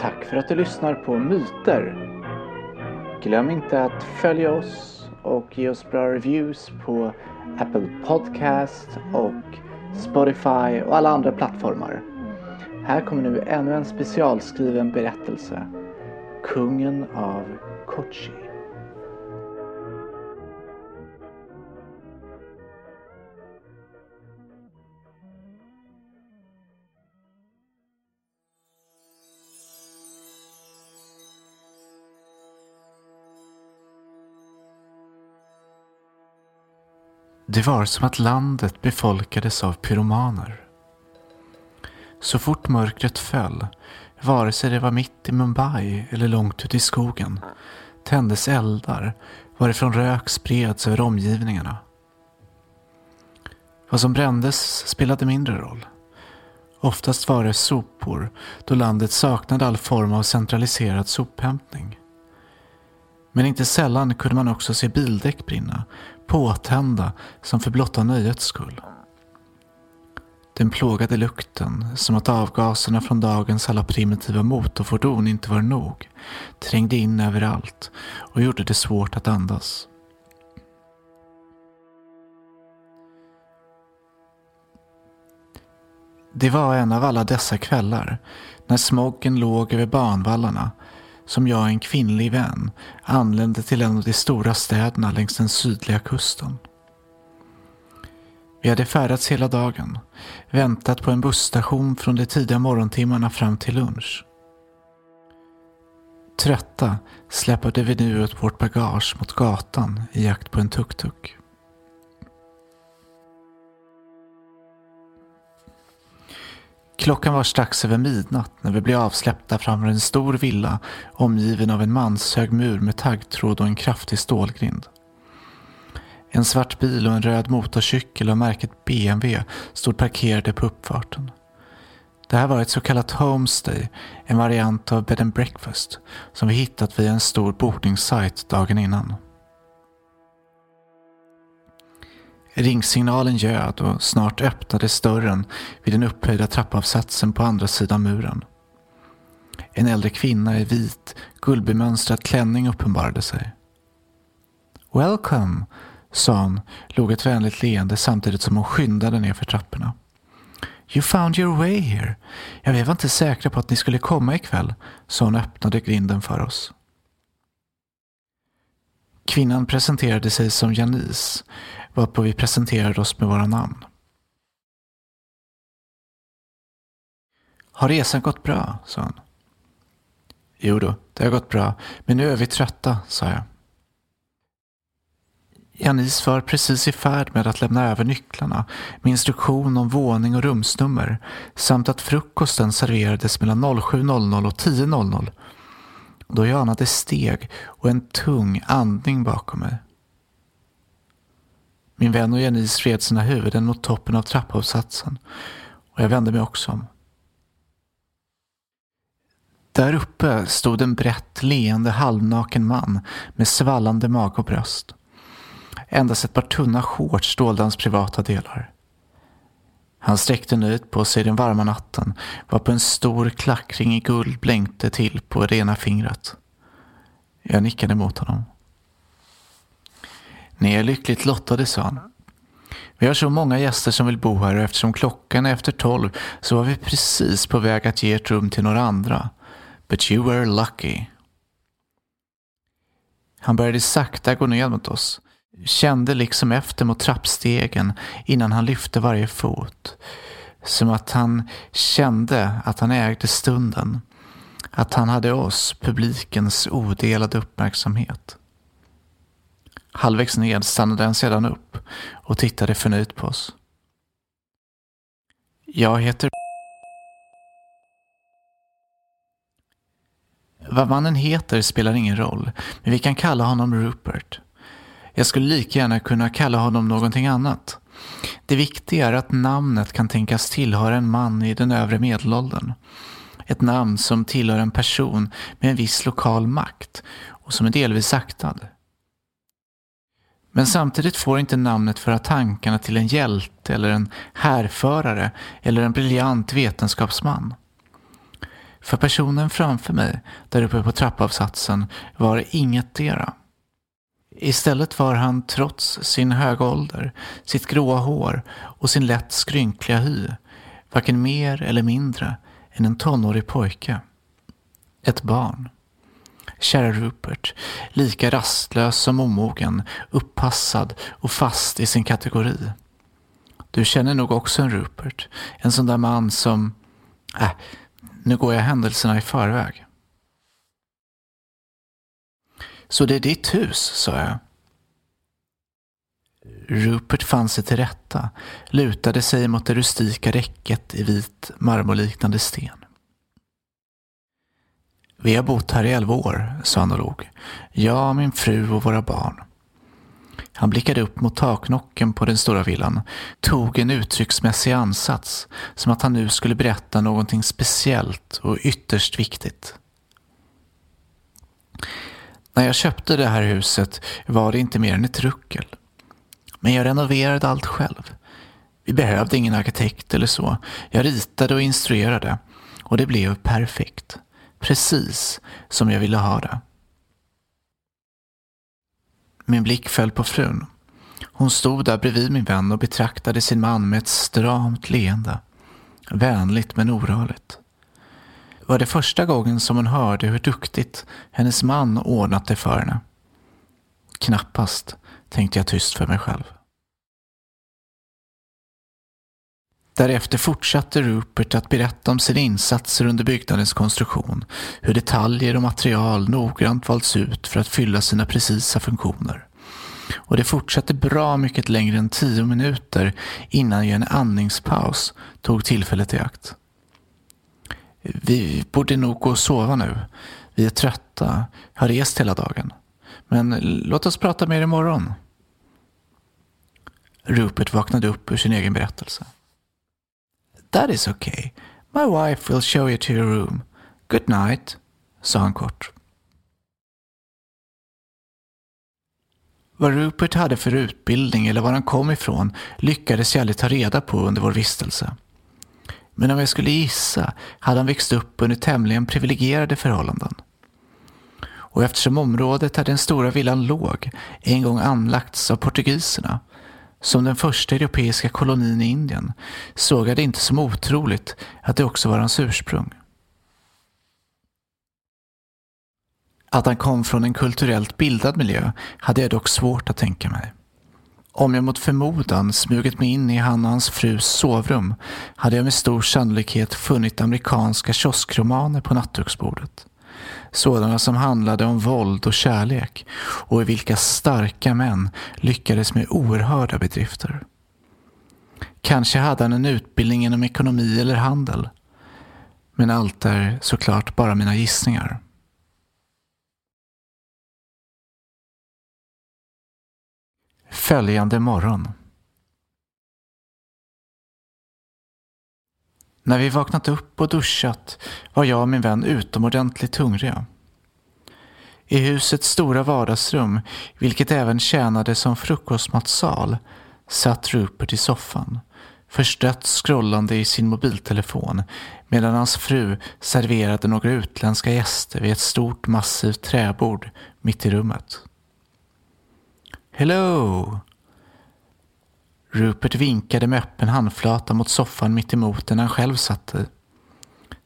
Tack för att du lyssnar på Myter. Glöm inte att följa oss och ge oss bra reviews på Apple Podcast och Spotify och alla andra plattformar. Här kommer nu ännu en specialskriven berättelse. Kungen av Kochi. Det var som att landet befolkades av pyromaner. Så fort mörkret föll, vare sig det var mitt i Mumbai eller långt ute i skogen, tändes eldar varifrån rök spreds över omgivningarna. Vad som brändes spelade mindre roll. Oftast var det sopor då landet saknade all form av centraliserad sophämtning. Men inte sällan kunde man också se bildäck brinna, påtända som för blotta nöjets skull. Den plågade lukten, som att avgaserna från dagens alla primitiva motorfordon inte var nog, trängde in överallt och gjorde det svårt att andas. Det var en av alla dessa kvällar, när smoggen låg över banvallarna, som jag och en kvinnlig vän anlände till en av de stora städerna längs den sydliga kusten. Vi hade färdats hela dagen, väntat på en busstation från de tidiga morgontimmarna fram till lunch. Trötta släpade vi nu ut vårt bagage mot gatan i jakt på en tuk-tuk. Klockan var strax över midnatt när vi blev avsläppta framför en stor villa omgiven av en manshög mur med taggtråd och en kraftig stålgrind. En svart bil och en röd motorcykel av märket BMW stod parkerade på uppfarten. Det här var ett så kallat homestay, en variant av bed and breakfast som vi hittat via en stor bokningssajt dagen innan. Ringsignalen ljöd och snart öppnades dörren vid den upphöjda trappavsatsen på andra sidan muren. En äldre kvinna i vit, guldbemönstrad klänning uppenbarade sig. Welcome, sa hon, låg ett vänligt leende samtidigt som hon skyndade ner för trapporna. You found your way here. Ja, vi var inte säkra på att ni skulle komma ikväll, Så hon öppnade grinden för oss. Kvinnan presenterade sig som Janice, varpå vi presenterade oss med våra namn. Har resan gått bra? sa han. Jo då, det har gått bra, men nu är vi trötta, sa jag. Janice var precis i färd med att lämna över nycklarna med instruktion om våning och rumsnummer samt att frukosten serverades mellan 07.00 och 10.00 då jag anade steg och en tung andning bakom mig. Min vän och Janice vred sina huvuden mot toppen av trappavsatsen och jag vände mig också om. Där uppe stod en brett leende halvnaken man med svallande mage och bröst. Endast ett par tunna shorts dolde hans privata delar. Han sträckte nu ut på sig den varma natten varpå en stor klackring i guld blänkte till på det ena fingret. Jag nickade mot honom. Ni är lyckligt lottade, sa han. Vi har så många gäster som vill bo här och eftersom klockan är efter tolv så var vi precis på väg att ge ett rum till några andra. But you were lucky. Han började sakta gå ner mot oss. Kände liksom efter mot trappstegen innan han lyfte varje fot. Som att han kände att han ägde stunden. Att han hade oss, publikens odelade uppmärksamhet. Halvvägs ned stannade han sedan upp och tittade förnöjt på oss. Jag heter Vad mannen heter spelar ingen roll, men vi kan kalla honom Rupert. Jag skulle lika gärna kunna kalla honom någonting annat. Det viktiga är att namnet kan tänkas tillhöra en man i den övre medelåldern. Ett namn som tillhör en person med en viss lokal makt och som är delvis aktad. Men samtidigt får inte namnet föra tankarna till en hjälte eller en härförare eller en briljant vetenskapsman. För personen framför mig, där uppe på trappavsatsen, var det ingetdera. Istället var han trots sin höga ålder, sitt gråa hår och sin lätt skrynkliga hy varken mer eller mindre än en tonårig pojke. Ett barn. Kära Rupert, lika rastlös som omogen, uppassad och fast i sin kategori. Du känner nog också en Rupert, en sån där man som... Äh, nu går jag händelserna i förväg. Så det är ditt hus, sa jag. Rupert fann sig till rätta, lutade sig mot det rustika räcket i vit marmorliknande sten. Vi har bott här i elva år, sa han och log. Jag, min fru och våra barn. Han blickade upp mot taknocken på den stora villan, tog en uttrycksmässig ansats, som att han nu skulle berätta någonting speciellt och ytterst viktigt. När jag köpte det här huset var det inte mer än ett ruckel. Men jag renoverade allt själv. Vi behövde ingen arkitekt eller så. Jag ritade och instruerade och det blev perfekt. Precis som jag ville ha det. Min blick föll på frun. Hon stod där bredvid min vän och betraktade sin man med ett stramt leende. Vänligt men orörligt. Var det första gången som hon hörde hur duktigt hennes man ordnat det för henne? Knappast, tänkte jag tyst för mig själv. Därefter fortsatte Rupert att berätta om sina insatser under byggnadens konstruktion, hur detaljer och material noggrant valts ut för att fylla sina precisa funktioner. Och det fortsatte bra mycket längre än tio minuter innan jag en andningspaus tog tillfället i akt. Vi borde nog gå och sova nu. Vi är trötta, har rest hela dagen. Men låt oss prata mer imorgon. Rupert vaknade upp ur sin egen berättelse. That is okay. My wife will show you to your room. Good night, sa han kort. Vad Rupert hade för utbildning eller var han kom ifrån lyckades jag aldrig ta reda på under vår vistelse. Men om jag skulle gissa hade han växt upp under tämligen privilegierade förhållanden. Och eftersom området där den stora villan låg en gång anlagts av portugiserna som den första europeiska kolonin i Indien såg jag det inte som otroligt att det också var hans ursprung. Att han kom från en kulturellt bildad miljö hade jag dock svårt att tänka mig. Om jag mot förmodan smugit mig in i han och hans frus sovrum hade jag med stor sannolikhet funnit amerikanska kioskromaner på nattduksbordet. Sådana som handlade om våld och kärlek och i vilka starka män lyckades med oerhörda bedrifter. Kanske hade han en utbildning inom ekonomi eller handel. Men allt är såklart bara mina gissningar. Följande morgon. När vi vaknat upp och duschat var jag och min vän utomordentligt hungriga. I husets stora vardagsrum, vilket även tjänade som frukostmatsal, satt Rupert i soffan, förstött scrollande i sin mobiltelefon medan hans fru serverade några utländska gäster vid ett stort massivt träbord mitt i rummet. Hello! Rupert vinkade med öppen handflata mot soffan mitt emot den han själv satt i.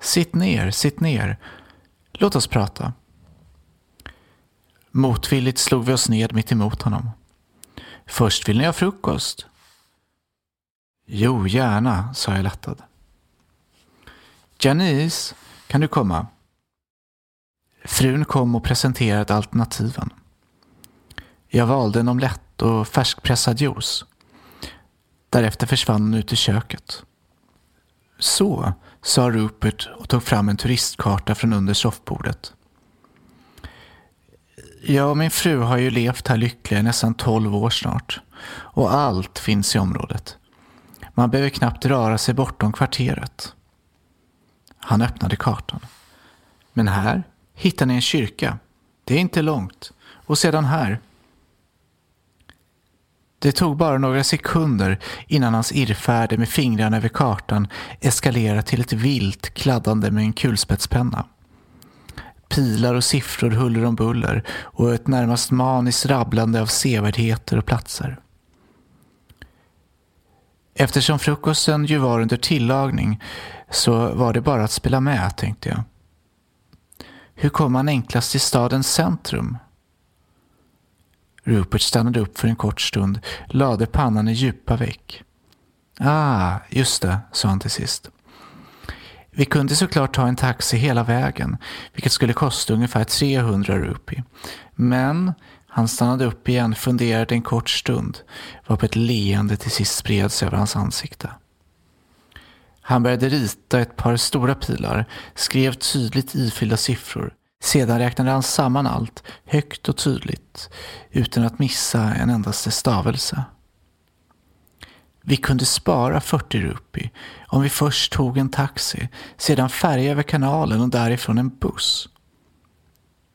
Sitt ner, sitt ner. Låt oss prata. Motvilligt slog vi oss ned mitt emot honom. Först vill ni ha frukost? Jo, gärna, sa jag lättad. Janice, kan du komma? Frun kom och presenterade alternativen. Jag valde en omelett och färskpressad juice. Därefter försvann hon ut i köket. Så, sa Rupert och tog fram en turistkarta från under soffbordet. Jag och min fru har ju levt här lyckliga i nästan tolv år snart. Och allt finns i området. Man behöver knappt röra sig bortom kvarteret. Han öppnade kartan. Men här hittar ni en kyrka. Det är inte långt. Och sedan här. Det tog bara några sekunder innan hans irrfärder med fingrarna över kartan eskalerade till ett vilt kladdande med en kulspetspenna. Pilar och siffror huller om buller och ett närmast maniskt rabblande av sevärdheter och platser. Eftersom frukosten ju var under tillagning så var det bara att spela med, tänkte jag. Hur kom man enklast till stadens centrum? Rupert stannade upp för en kort stund, lade pannan i djupa veck. Ah, just det, sa han till sist. Vi kunde såklart ta en taxi hela vägen, vilket skulle kosta ungefär 300 rupi. Men han stannade upp igen, funderade en kort stund, varpå ett leende till sist spred sig över hans ansikte. Han började rita ett par stora pilar, skrev tydligt ifyllda siffror. Sedan räknade han samman allt, högt och tydligt, utan att missa en endaste stavelse. Vi kunde spara 40 rupi om vi först tog en taxi, sedan färja över kanalen och därifrån en buss.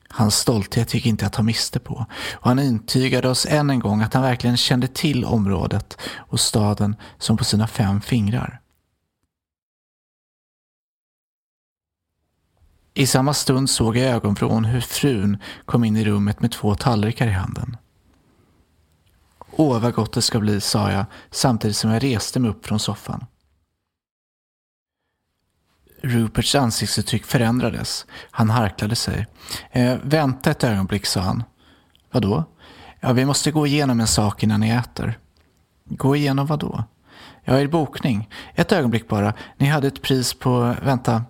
Hans stolthet gick inte att ta miste på och han intygade oss än en gång att han verkligen kände till området och staden som på sina fem fingrar. I samma stund såg jag i ögonvrån hur frun kom in i rummet med två tallrikar i handen. Åh, vad gott det ska bli, sa jag samtidigt som jag reste mig upp från soffan. Ruperts ansiktsuttryck förändrades. Han harklade sig. Eh, vänta ett ögonblick, sa han. Vadå? Ja, vi måste gå igenom en sak innan ni äter. Gå igenom vad då? Ja, er bokning. Ett ögonblick bara. Ni hade ett pris på... Vänta.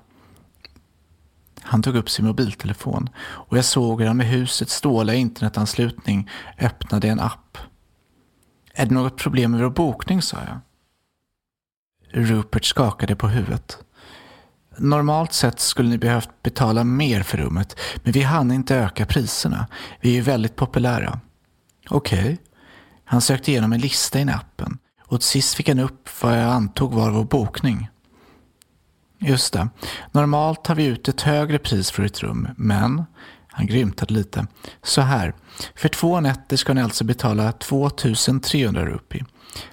Han tog upp sin mobiltelefon och jag såg hur han med husets dåliga internetanslutning öppnade en app. Är det något problem med vår bokning, sa jag. Rupert skakade på huvudet. Normalt sett skulle ni behövt betala mer för rummet, men vi hann inte öka priserna. Vi är ju väldigt populära. Okej. Okay. Han sökte igenom en lista i appen och till sist fick han upp vad jag antog var vår bokning. Just det. Normalt tar vi ut ett högre pris för ett rum, men han grymtade lite. Så här. För två nätter ska ni alltså betala 2300 rupi.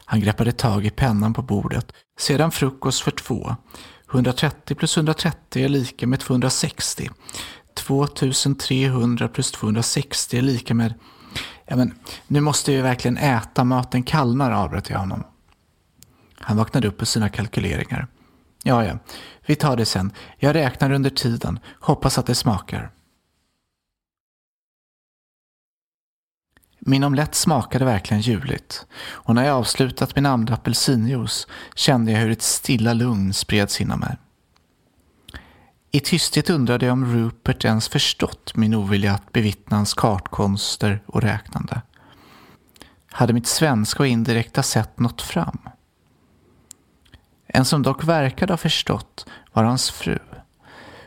Han greppade tag i pennan på bordet. Sedan frukost för två. 130 plus 130 är lika med 260. 2300 plus 260 är lika med... Ja, men, nu måste vi verkligen äta, maten kallnar, avbröt jag honom. Han vaknade upp på sina kalkyleringar. Ja, ja, vi tar det sen. Jag räknar under tiden. Hoppas att det smakar. Min omelett smakade verkligen ljuvligt och när jag avslutat min andra apelsinjuice kände jag hur ett stilla lugn spreds inom mig. I tysthet undrade jag om Rupert ens förstått min ovilja att bevittna hans kartkonster och räknande. Hade mitt svenska och indirekta sätt nått fram? En som dock verkade ha förstått var hans fru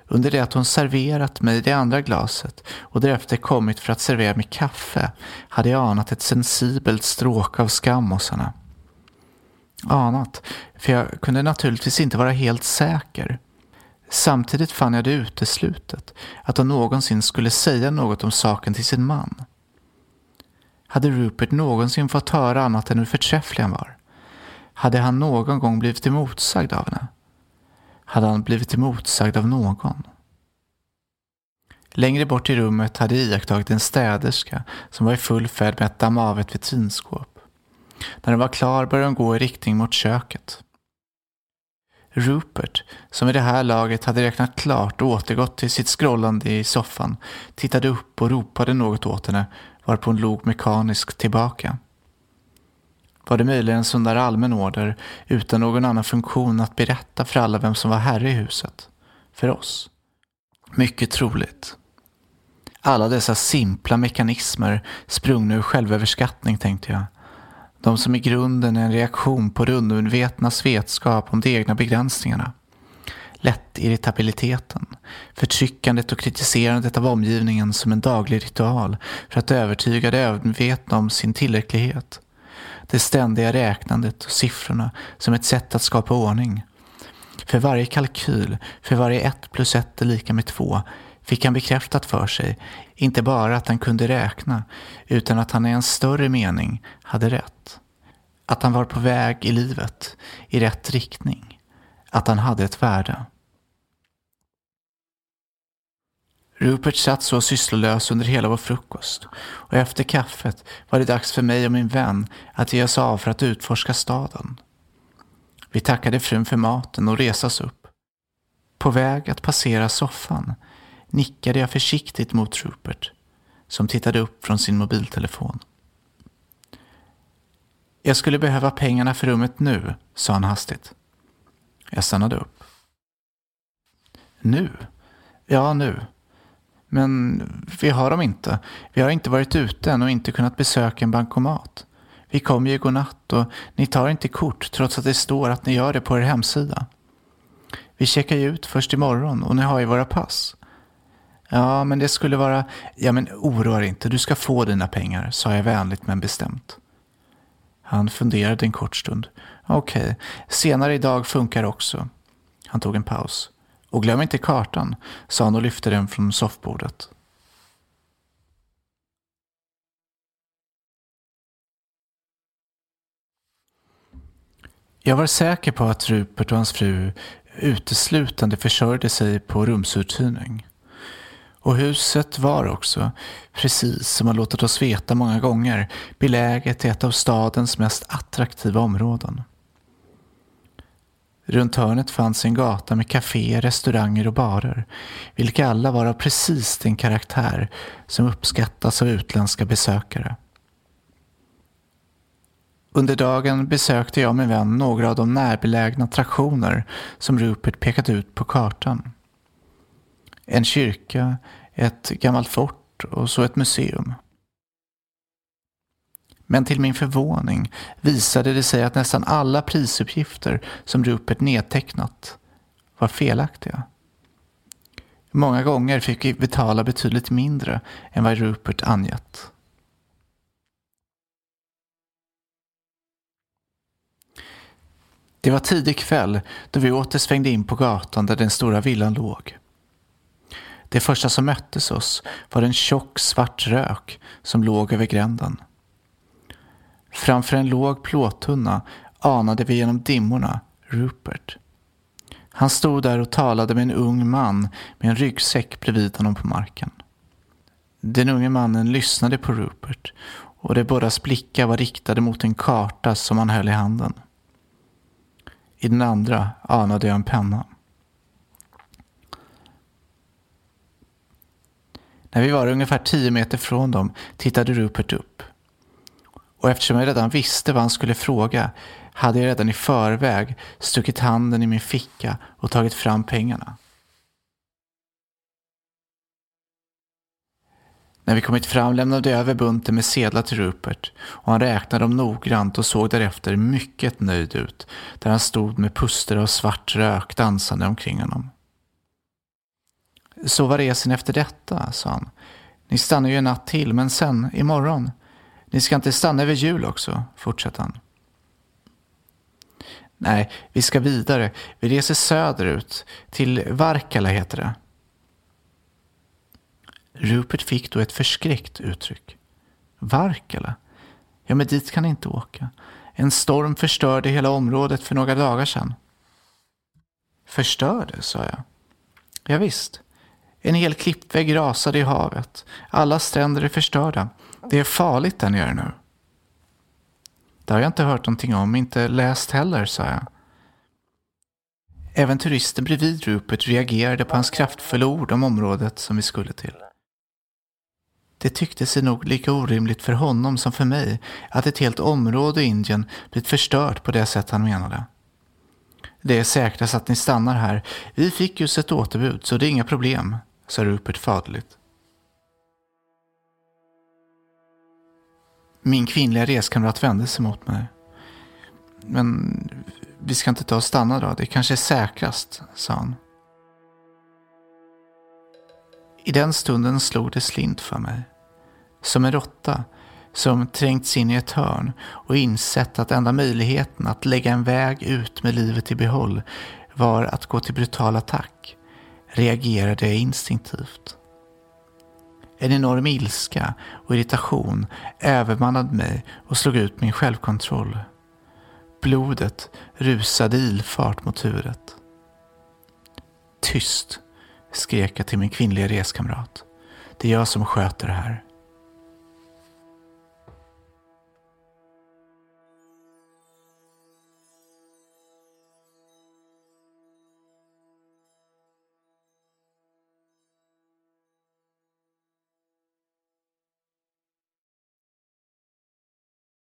under det att hon serverat mig det andra glaset och därefter kommit för att servera mig kaffe hade jag anat ett sensibelt stråk av skam hos henne. Anat, för jag kunde naturligtvis inte vara helt säker. Samtidigt fann jag det uteslutet att hon någonsin skulle säga något om saken till sin man. Hade Rupert någonsin fått höra annat än hur förträfflig han var? Hade han någon gång blivit emotsagd av henne? hade han blivit emotsagd av någon. Längre bort i rummet hade jag iakttagit en städerska som var i full färd med att damma av ett vitrinskåp. När den var klar började hon gå i riktning mot köket. Rupert, som i det här laget hade räknat klart och återgått till sitt scrollande i soffan, tittade upp och ropade något åt henne varpå hon log mekaniskt tillbaka. Var det möjligen en sån där allmän order utan någon annan funktion att berätta för alla vem som var herre i huset? För oss? Mycket troligt. Alla dessa simpla mekanismer sprungna ur självöverskattning, tänkte jag. De som i grunden är en reaktion på det undermedvetnas vetskap om de egna begränsningarna. Lättirritabiliteten, förtryckandet och kritiserandet av omgivningen som en daglig ritual för att övertyga det övermedvetna om sin tillräcklighet det ständiga räknandet och siffrorna som ett sätt att skapa ordning. För varje kalkyl, för varje ett plus ett är lika med två, fick han bekräftat för sig, inte bara att han kunde räkna, utan att han i en större mening hade rätt. Att han var på väg i livet, i rätt riktning. Att han hade ett värde. Rupert satt så sysslolös under hela vår frukost och efter kaffet var det dags för mig och min vän att ge oss av för att utforska staden. Vi tackade frun för maten och resas upp. På väg att passera soffan nickade jag försiktigt mot Rupert som tittade upp från sin mobiltelefon. Jag skulle behöva pengarna för rummet nu, sa han hastigt. Jag stannade upp. Nu? Ja, nu. Men vi har dem inte. Vi har inte varit ute än och inte kunnat besöka en bankomat. Vi kommer ju godnatt och ni tar inte kort trots att det står att ni gör det på er hemsida. Vi checkar ju ut först imorgon och ni har ju våra pass. Ja, men det skulle vara... Ja, men oroa dig inte. Du ska få dina pengar, sa jag vänligt men bestämt. Han funderade en kort stund. Okej, okay. senare idag funkar också. Han tog en paus. Och glöm inte kartan, sa han och lyfte den från soffbordet. Jag var säker på att Rupert och hans fru uteslutande försörjde sig på rumsuthyrning. Och huset var också, precis som man låtit oss veta många gånger, beläget i ett av stadens mest attraktiva områden. Runt hörnet fanns en gata med kaféer, restauranger och barer, vilka alla var av precis den karaktär som uppskattas av utländska besökare. Under dagen besökte jag med vän några av de närbelägna attraktioner som Rupert pekat ut på kartan. En kyrka, ett gammalt fort och så ett museum. Men till min förvåning visade det sig att nästan alla prisuppgifter som Rupert nedtecknat var felaktiga. Många gånger fick vi betala betydligt mindre än vad Rupert angett. Det var tidig kväll då vi åter svängde in på gatan där den stora villan låg. Det första som möttes oss var en tjock svart rök som låg över gränden. Framför en låg plåttunna anade vi genom dimmorna Rupert. Han stod där och talade med en ung man med en ryggsäck bredvid honom på marken. Den unge mannen lyssnade på Rupert och de bådas blickar var riktade mot en karta som han höll i handen. I den andra anade jag en penna. När vi var ungefär tio meter från dem tittade Rupert upp. Och eftersom jag redan visste vad han skulle fråga hade jag redan i förväg stuckit handen i min ficka och tagit fram pengarna. När vi kommit fram lämnade jag över bunten med sedlar till Rupert och han räknade dem noggrant och såg därefter mycket nöjd ut där han stod med puster av svart rök dansande omkring honom. Så var resan efter detta, sa han. Ni stannar ju en natt till, men sen, imorgon. Ni ska inte stanna över jul också, fortsatte han. Nej, vi ska vidare. Vi reser söderut, till Varkala heter det. Rupert fick då ett förskräckt uttryck. Varkala? Ja, men dit kan ni inte åka. En storm förstörde hela området för några dagar sedan. Förstörde, sa jag. Ja, visst. En hel klippvägg rasade i havet. Alla stränder är förstörda. Det är farligt där nere nu. Det har jag inte hört någonting om, inte läst heller, sa jag. Även turisten bredvid Rupert reagerade på hans kraftfulla ord om området som vi skulle till. Det tyckte sig nog lika orimligt för honom som för mig att ett helt område i Indien blivit förstört på det sätt han menade. Det är säkrast att ni stannar här. Vi fick just ett återbud så det är inga problem, sa Rupert faderligt. Min kvinnliga reskamrat vände sig mot mig. Men vi ska inte ta och stanna då, det kanske är säkrast, sa han. I den stunden slog det slint för mig. Som en råtta som trängts in i ett hörn och insett att enda möjligheten att lägga en väg ut med livet i behåll var att gå till brutal attack reagerade jag instinktivt. En enorm ilska och irritation övermannade mig och slog ut min självkontroll. Blodet rusade i ilfart mot huvudet. Tyst, skrek jag till min kvinnliga reskamrat. Det är jag som sköter det här.